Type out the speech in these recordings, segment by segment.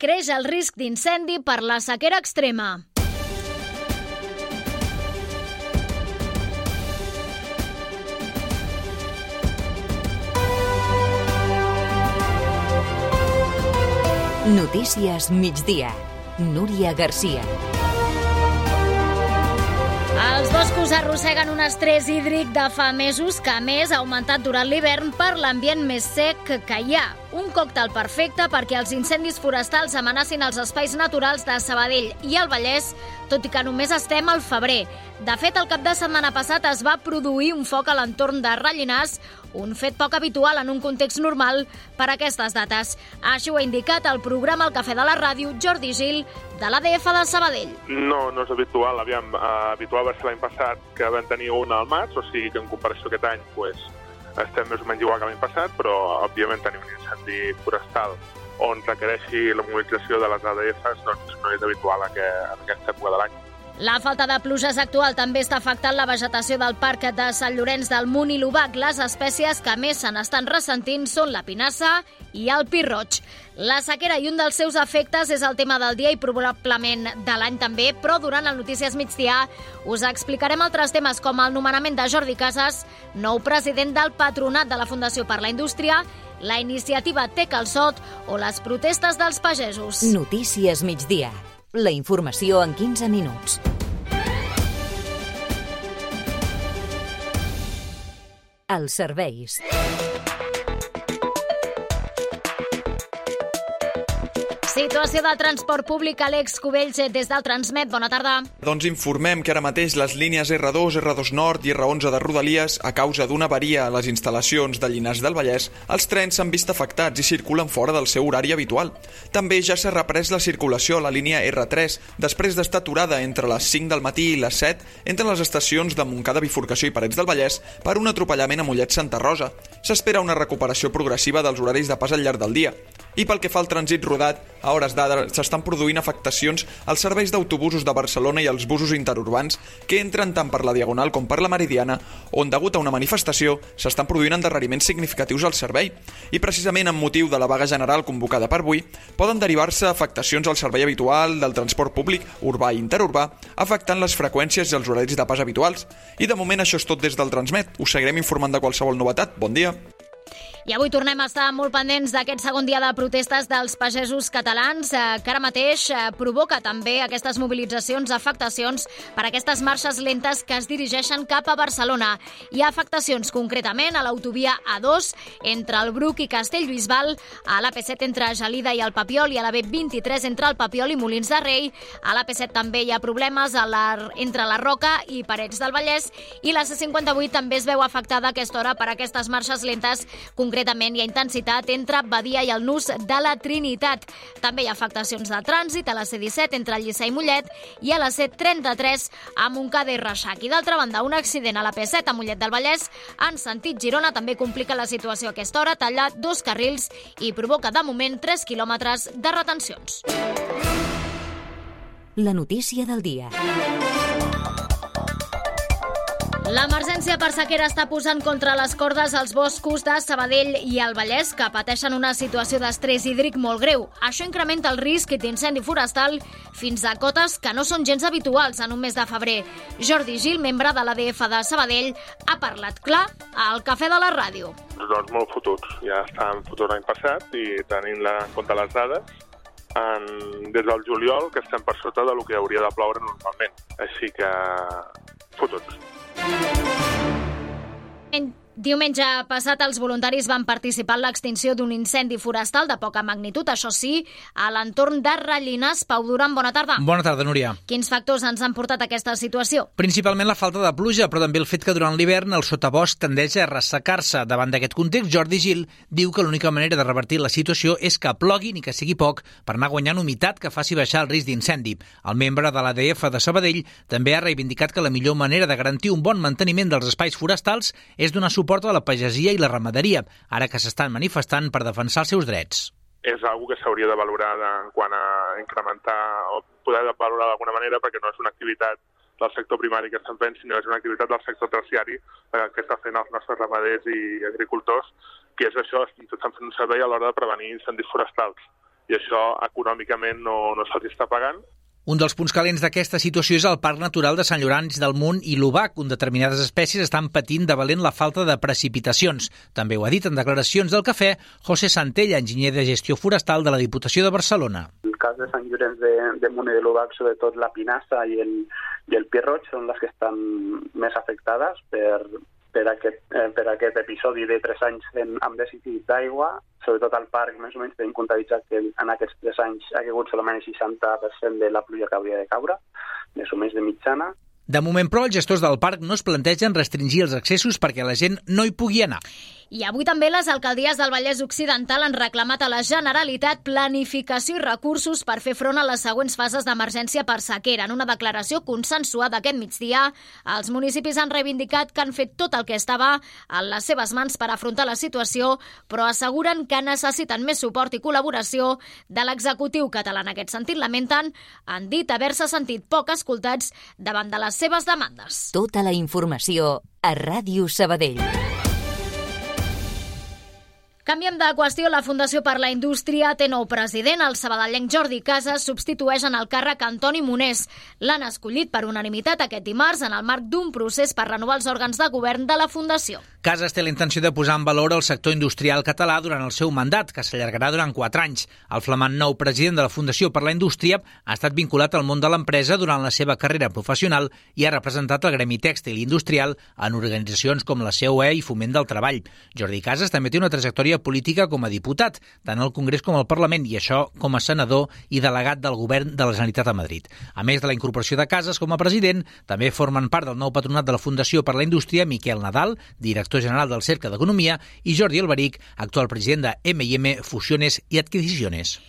creix el risc d'incendi per la sequera extrema. Notícies migdia. Núria Garcia. Els boscos arrosseguen un estrès hídric de fa mesos que, a més, ha augmentat durant l'hivern per l'ambient més sec que hi ha. Un còctel perfecte perquè els incendis forestals amenacin els espais naturals de Sabadell i el Vallès, tot i que només estem al febrer. De fet, el cap de setmana passat es va produir un foc a l'entorn de Rellinars, un fet poc habitual en un context normal per a aquestes dates. Així ho ha indicat el programa El Cafè de la Ràdio Jordi Gil, de l'ADF de Sabadell. No, no és habitual. Aviam, uh, habitual va ser l'any passat que vam tenir una al maig, o sigui que en comparació aquest any pues, estem més o menys igual que l'any passat, però òbviament tenir un incendi forestal on requereixi la mobilització de les ADFs doncs no és habitual en aquesta època de l'any. La falta de pluges actual també està afectant la vegetació del parc de Sant Llorenç del Munt i l'Ubac. Les espècies que més se n'estan ressentint són la pinassa i el pi roig. La sequera i un dels seus efectes és el tema del dia i probablement de l'any també, però durant el Notícies Migdia us explicarem altres temes com el nomenament de Jordi Casas, nou president del Patronat de la Fundació per la Indústria, la iniciativa Té Calçot o les protestes dels pagesos. Notícies migdia. La informació en 15 minuts. Els serveis. Situació del transport públic, Àlex Cubells, des del Transmet. Bona tarda. Doncs informem que ara mateix les línies R2, R2 Nord i R11 de Rodalies, a causa d'una avaria a les instal·lacions de Llinars del Vallès, els trens s'han vist afectats i circulen fora del seu horari habitual. També ja s'ha reprès la circulació a la línia R3, després d'estar aturada entre les 5 del matí i les 7 entre les estacions de Montcada, Bifurcació i Parets del Vallès per un atropellament a Mollet Santa Rosa. S'espera una recuperació progressiva dels horaris de pas al llarg del dia. I pel que fa al trànsit rodat, a hores d'ara s'estan produint afectacions als serveis d'autobusos de Barcelona i als busos interurbans que entren tant per la Diagonal com per la Meridiana, on, degut a una manifestació, s'estan produint endarreriments significatius al servei. I precisament amb motiu de la vaga general convocada per avui, poden derivar-se afectacions al servei habitual del transport públic urbà i interurbà, afectant les freqüències i els horaris de pas habituals. I de moment això és tot des del Transmet. Us seguirem informant de qualsevol novetat. Bon dia! I avui tornem a estar molt pendents d'aquest segon dia de protestes dels pagesos catalans, eh, que ara mateix eh, provoca també aquestes mobilitzacions, afectacions per aquestes marxes lentes que es dirigeixen cap a Barcelona. Hi ha afectacions concretament a l'autovia A2 entre el Bruc i Castellbisbal, a l'AP7 entre Gelida i el Papiol i a la B23 entre el Papiol i Molins de Rei. A l'AP7 també hi ha problemes a la, entre la Roca i Parets del Vallès i la C58 també es veu afectada a aquesta hora per aquestes marxes lentes, Concretament, hi ha intensitat entre Badia i el Nus de la Trinitat. També hi ha afectacions de trànsit a la C-17 entre Lliçà i Mollet i a la C-33 a Montcada i Reixac. I d'altra banda, un accident a la P7 a Mollet del Vallès en sentit Girona també complica la situació a aquesta hora, talla dos carrils i provoca de moment 3 quilòmetres de retencions. La notícia del dia. L'emergència per sequera està posant contra les cordes els boscos de Sabadell i el Vallès, que pateixen una situació d'estrès hídric molt greu. Això incrementa el risc d'incendi forestal fins a cotes que no són gens habituals en un mes de febrer. Jordi Gil, membre de l'ADF de Sabadell, ha parlat clar al Cafè de la Ràdio. Doncs molt fotuts. Ja estàvem fotuts l'any passat i tenint la, en compte les dades, en, des del juliol que estem per sota del que hauria de ploure normalment. Així que fotuts. And Diumenge passat els voluntaris van participar en l'extinció d'un incendi forestal de poca magnitud, això sí, a l'entorn de Rellinars. Pau Duran, bona tarda. Bona tarda, Núria. Quins factors ens han portat a aquesta situació? Principalment la falta de pluja, però també el fet que durant l'hivern el sotabosc tendeix a ressecar-se. Davant d'aquest context, Jordi Gil diu que l'única manera de revertir la situació és que plogui ni que sigui poc per anar guanyant humitat que faci baixar el risc d'incendi. El membre de l'ADF de Sabadell també ha reivindicat que la millor manera de garantir un bon manteniment dels espais forestals és donar suport suport a la pagesia i la ramaderia, ara que s'estan manifestant per defensar els seus drets. És una que s'hauria de valorar de, en quant a incrementar o poder valorar d'alguna manera perquè no és una activitat del sector primari que estem fent, sinó és una activitat del sector terciari eh, que està fent els nostres ramaders i agricultors, que és això, estan fent un servei a l'hora de prevenir incendis forestals i això econòmicament no, no se'ls està pagant un dels punts calents d'aquesta situació és el Parc Natural de Sant Llorenç del Munt i l'Ubac, on determinades espècies estan patint de valent la falta de precipitacions. També ho ha dit en declaracions del cafè José Santella, enginyer de gestió forestal de la Diputació de Barcelona. El cas de Sant Llorenç de, de Munt i de l'Ubac, sobretot la pinassa i el, i el pierroig, són les que estan més afectades per, per aquest, eh, per aquest episodi de 3 anys en, amb dèficit d'aigua. Sobretot al parc, més o menys, tenim comptabilitzat que en aquests 3 anys ha caigut solament el 60% de la pluja que hauria de caure, més o menys de mitjana. De moment, però, els gestors del parc no es plantegen restringir els accessos perquè la gent no hi pugui anar. I avui també les alcaldies del Vallès Occidental han reclamat a la Generalitat planificació i recursos per fer front a les següents fases d'emergència per sequera. En una declaració consensuada aquest migdia, els municipis han reivindicat que han fet tot el que estava en les seves mans per afrontar la situació, però asseguren que necessiten més suport i col·laboració de l'executiu català. En aquest sentit, lamenten, han dit haver-se sentit poc escoltats davant de les seves demandes. Tota la informació a Ràdio Sabadell. Canviem de qüestió. La Fundació per la Indústria té nou president. El sabadellenc Jordi Casas substitueix en el càrrec Antoni Monés. L'han escollit per unanimitat aquest dimarts en el marc d'un procés per renovar els òrgans de govern de la Fundació. Casas té la intenció de posar en valor el sector industrial català durant el seu mandat, que s'allargarà durant quatre anys. El flamant nou president de la Fundació per la Indústria ha estat vinculat al món de l'empresa durant la seva carrera professional i ha representat el gremi tèxtil i industrial en organitzacions com la COE i Foment del Treball. Jordi Casas també té una trajectòria política com a diputat, tant al Congrés com al Parlament, i això com a senador i delegat del govern de la Generalitat a Madrid. A més de la incorporació de Casas com a president, també formen part del nou patronat de la Fundació per la Indústria Miquel Nadal, director director general del Cercle d'Economia, i Jordi Alberic, actual president de M&M Fusiones i Adquisiciones.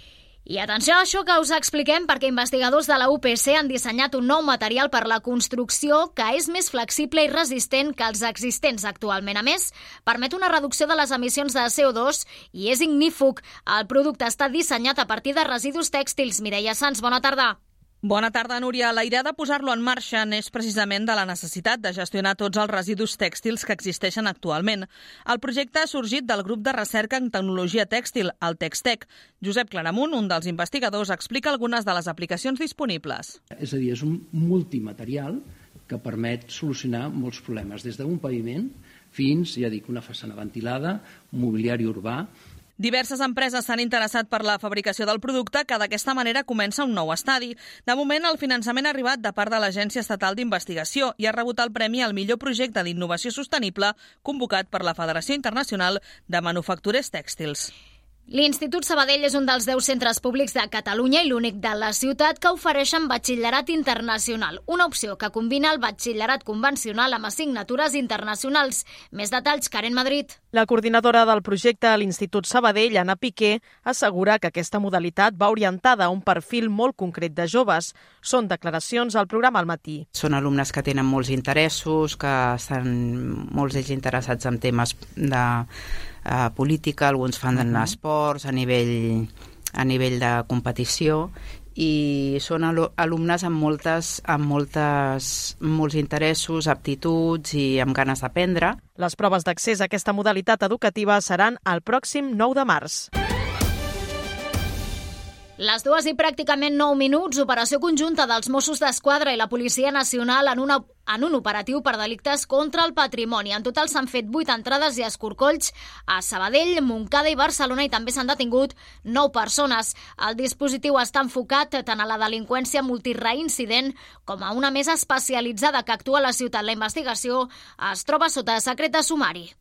I atenció a això que us expliquem perquè investigadors de la UPC han dissenyat un nou material per la construcció que és més flexible i resistent que els existents actualment. A més, permet una reducció de les emissions de CO2 i és ignífug. El producte està dissenyat a partir de residus tèxtils. Mireia Sans, bona tarda. Bona tarda, Núria. La idea de posar-lo en marxa n'és precisament de la necessitat de gestionar tots els residus tèxtils que existeixen actualment. El projecte ha sorgit del grup de recerca en tecnologia tèxtil, el Textec. Josep Claramunt, un dels investigadors, explica algunes de les aplicacions disponibles. És a dir, és un multimaterial que permet solucionar molts problemes, des d'un paviment fins, ja dic, una façana ventilada, mobiliari urbà, Diverses empreses s'han interessat per la fabricació del producte que d'aquesta manera comença un nou estadi. De moment, el finançament ha arribat de part de l'Agència Estatal d'Investigació i ha rebut el premi al millor projecte d'innovació sostenible convocat per la Federació Internacional de Manufacturers Tèxtils. L'Institut Sabadell és un dels 10 centres públics de Catalunya i l'únic de la ciutat que ofereixen batxillerat internacional, una opció que combina el batxillerat convencional amb assignatures internacionals. Més detalls, Karen Madrid. La coordinadora del projecte a l'Institut Sabadell, Anna Piqué, assegura que aquesta modalitat va orientada a un perfil molt concret de joves. Són declaracions al programa al matí. Són alumnes que tenen molts interessos, que estan molts d'ells interessats en temes de eh, política, alguns fan uh -huh. esports a nivell, a nivell de competició i són alumnes amb, moltes, amb moltes, molts interessos, aptituds i amb ganes d'aprendre. Les proves d'accés a aquesta modalitat educativa seran el pròxim 9 de març. Les dues i pràcticament 9 minuts, operació conjunta dels Mossos d'Esquadra i la Policia Nacional en, una, en un operatiu per delictes contra el patrimoni. En total s'han fet 8 entrades i escorcolls a Sabadell, Montcada i Barcelona i també s'han detingut 9 persones. El dispositiu està enfocat tant a la delinqüència multireincident com a una mesa especialitzada que actua a la ciutat. La investigació es troba sota secret de sumari.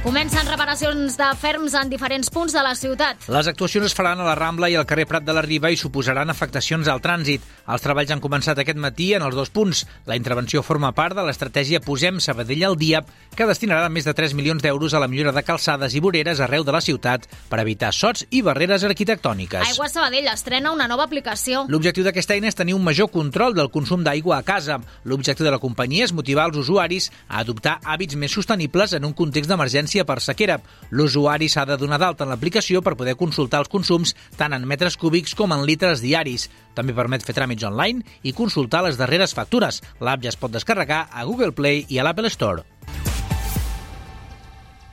Comencen reparacions de ferms en diferents punts de la ciutat. Les actuacions es faran a la Rambla i al carrer Prat de la Riba i suposaran afectacions al trànsit. Els treballs han començat aquest matí en els dos punts. La intervenció forma part de l'estratègia Posem Sabadell al dia, que destinarà més de 3 milions d'euros a la millora de calçades i voreres arreu de la ciutat per evitar sots i barreres arquitectòniques. Aigua Sabadell estrena una nova aplicació. L'objectiu d'aquesta eina és tenir un major control del consum d'aigua a casa. L'objectiu de la companyia és motivar els usuaris a adoptar hàbits més sostenibles en un context d'emergència emergència per sequera. L'usuari s'ha de donar d'alta en l'aplicació per poder consultar els consums tant en metres cúbics com en litres diaris. També permet fer tràmits online i consultar les darreres factures. L'app ja es pot descarregar a Google Play i a l'Apple Store.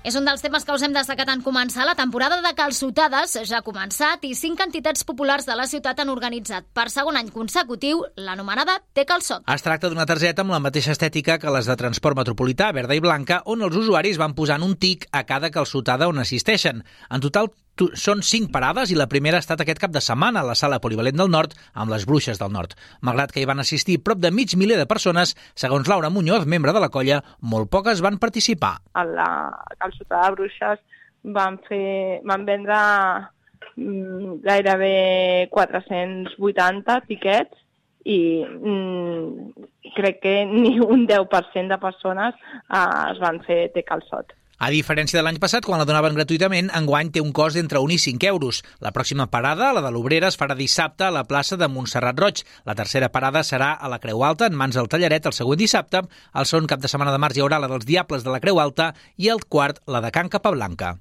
És un dels temes que us hem destacat en començar. La temporada de calçotades ja ha començat i cinc entitats populars de la ciutat han organitzat per segon any consecutiu l'anomenada Té Calçot. Es tracta d'una targeta amb la mateixa estètica que les de transport metropolità, verda i blanca, on els usuaris van posant un tic a cada calçotada on assisteixen. En total, són cinc parades i la primera ha estat aquest cap de setmana a la sala polivalent del Nord amb les Bruixes del Nord. Malgrat que hi van assistir prop de mig miler de persones, segons Laura Muñoz, membre de la colla, molt poques van participar. A la calçotada de Bruixes van, fer, van vendre mm, gairebé 480 tiquets i mm, crec que ni un 10% de persones eh, es van fer té calçot. A diferència de l'any passat, quan la donaven gratuïtament, enguany té un cost d'entre 1 i 5 euros. La pròxima parada, la de l'Obrera, es farà dissabte a la plaça de Montserrat Roig. La tercera parada serà a la Creu Alta, en mans del Tallaret, el següent dissabte. El segon cap de setmana de març hi haurà la dels Diables de la Creu Alta i el quart, la de Can Capablanca.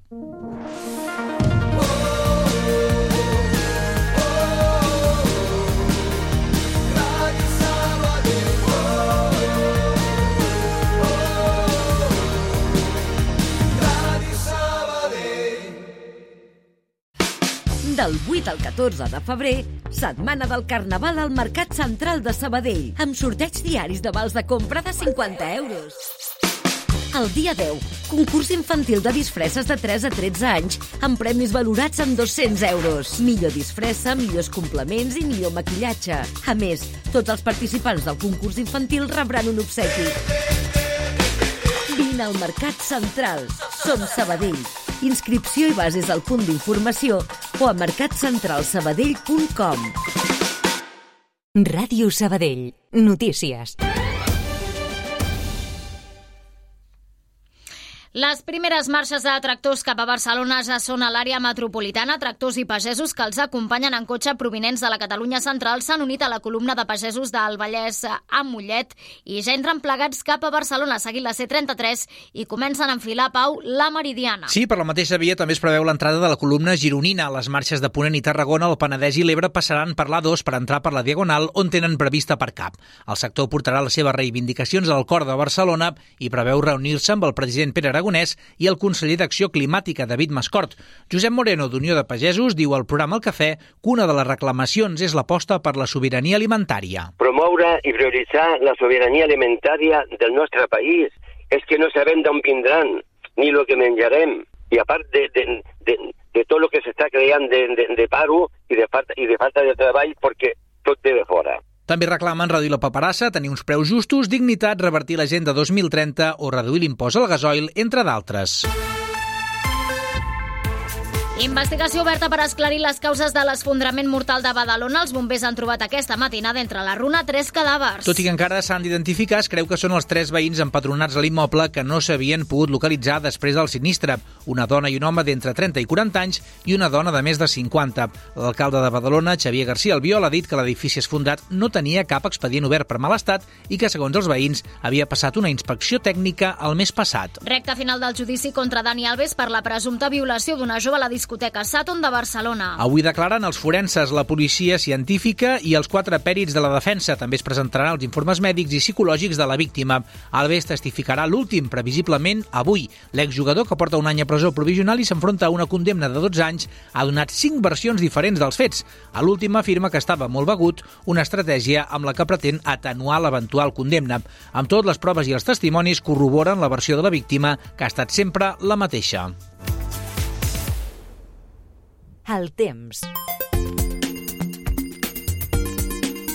Del 8 al 14 de febrer, setmana del Carnaval al Mercat Central de Sabadell, amb sorteig diaris de vals de compra de 50 euros. El dia 10, concurs infantil de disfresses de 3 a 13 anys, amb premis valorats en 200 euros. Millor disfressa, millors complements i millor maquillatge. A més, tots els participants del concurs infantil rebran un obsequi. Vine al Mercat Central. Som Sabadell. Inscripció i bases al punt d'informació o a mercatcentralsabadell.com. Ràdio Sabadell. Notícies. Les primeres marxes de tractors cap a Barcelona ja són a l'àrea metropolitana. Tractors i pagesos que els acompanyen en cotxe provinents de la Catalunya central s'han unit a la columna de pagesos del Vallès a Mollet i ja entren plegats cap a Barcelona, seguint la C33 i comencen a enfilar, Pau, la Meridiana. Sí, per la mateixa via també es preveu l'entrada de la columna gironina. Les marxes de Ponent i Tarragona, el Penedès i l'Ebre passaran per l'A2 per entrar per la Diagonal, on tenen prevista per cap. El sector portarà les seves reivindicacions al cor de Barcelona i preveu reunir-se amb el president Pere Aragonès i el conseller d'Acció Climàtica, David Mascort. Josep Moreno, d'Unió de Pagesos, diu al programa El Cafè que una de les reclamacions és l'aposta per la sobirania alimentària. Promoure i prioritzar la sobirania alimentària del nostre país. És que no sabem d'on vindran, ni el que menjarem. I a part de, de, de, de tot el que s'està creant de, de, de paro i de, falta, i de falta de treball, perquè tot ve de fora. També reclamen reduir la paperassa, tenir uns preus justos, dignitat, revertir l'agenda 2030 o reduir l'impost al gasoil, entre d'altres. Investigació oberta per esclarir les causes de l'esfondrament mortal de Badalona. Els bombers han trobat aquesta matinada entre la runa tres cadàvers. Tot i que encara s'han d'identificar, es creu que són els tres veïns empadronats a l'immoble que no s'havien pogut localitzar després del sinistre. Una dona i un home d'entre 30 i 40 anys i una dona de més de 50. L'alcalde de Badalona, Xavier García Albiol, ha dit que l'edifici esfondrat no tenia cap expedient obert per mal estat i que, segons els veïns, havia passat una inspecció tècnica el mes passat. Recte final del judici contra Dani Alves per la presumpta violació d'una jove a la discoteca Saturn de Barcelona. Avui declaren els forenses, la policia científica i els quatre pèrits de la defensa. També es presentaran els informes mèdics i psicològics de la víctima. Alves testificarà l'últim, previsiblement, avui. L'exjugador, que porta un any a presó provisional i s'enfronta a una condemna de 12 anys, ha donat cinc versions diferents dels fets. A l'última afirma que estava molt begut, una estratègia amb la que pretén atenuar l'eventual condemna. Amb tot, les proves i els testimonis corroboren la versió de la víctima, que ha estat sempre la mateixa. El temps.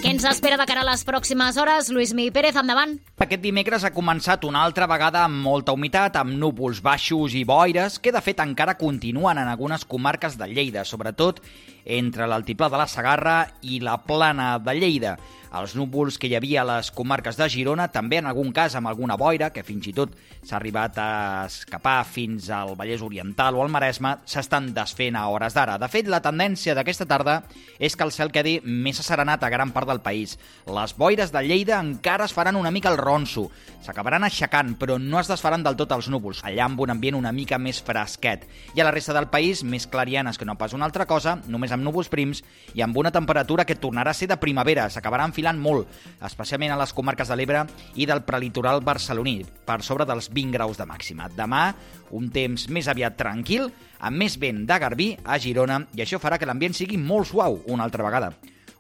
Què ens espera de cara a les pròximes hores? Lluís Mi Pérez, endavant. Aquest dimecres ha començat una altra vegada amb molta humitat, amb núvols baixos i boires, que de fet encara continuen en algunes comarques de Lleida, sobretot entre l'altiplà de la Sagarra i la plana de Lleida. Els núvols que hi havia a les comarques de Girona, també en algun cas amb alguna boira, que fins i tot s'ha arribat a escapar fins al Vallès Oriental o al Maresme, s'estan desfent a hores d'ara. De fet, la tendència d'aquesta tarda és que el cel quedi més asserenat a gran part del país. Les boires de Lleida encara es faran una mica al ronso. S'acabaran aixecant, però no es desfaran del tot els núvols, allà amb un ambient una mica més fresquet. I a la resta del país, més clarianes que no pas una altra cosa, només amb núvols prims i amb una temperatura que tornarà a ser de primavera. S'acabarà enfilant enfilant molt, especialment a les comarques de l'Ebre i del prelitoral barceloní, per sobre dels 20 graus de màxima. Demà, un temps més aviat tranquil, amb més vent de Garbí a Girona, i això farà que l'ambient sigui molt suau una altra vegada.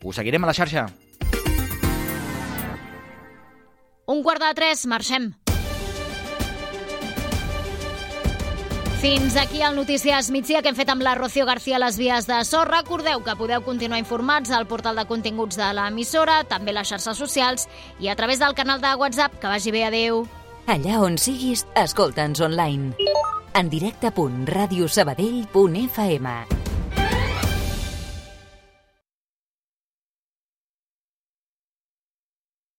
Us seguirem a la xarxa. Un quart de tres, marxem. Fins aquí el Notícies Migdia que hem fet amb la Rocío García a les vies de so. Recordeu que podeu continuar informats al portal de continguts de l'emissora, també a les xarxes socials i a través del canal de WhatsApp. Que vagi bé, adeu. Allà on siguis, escolta'ns online. En directe.radiosabadell.fm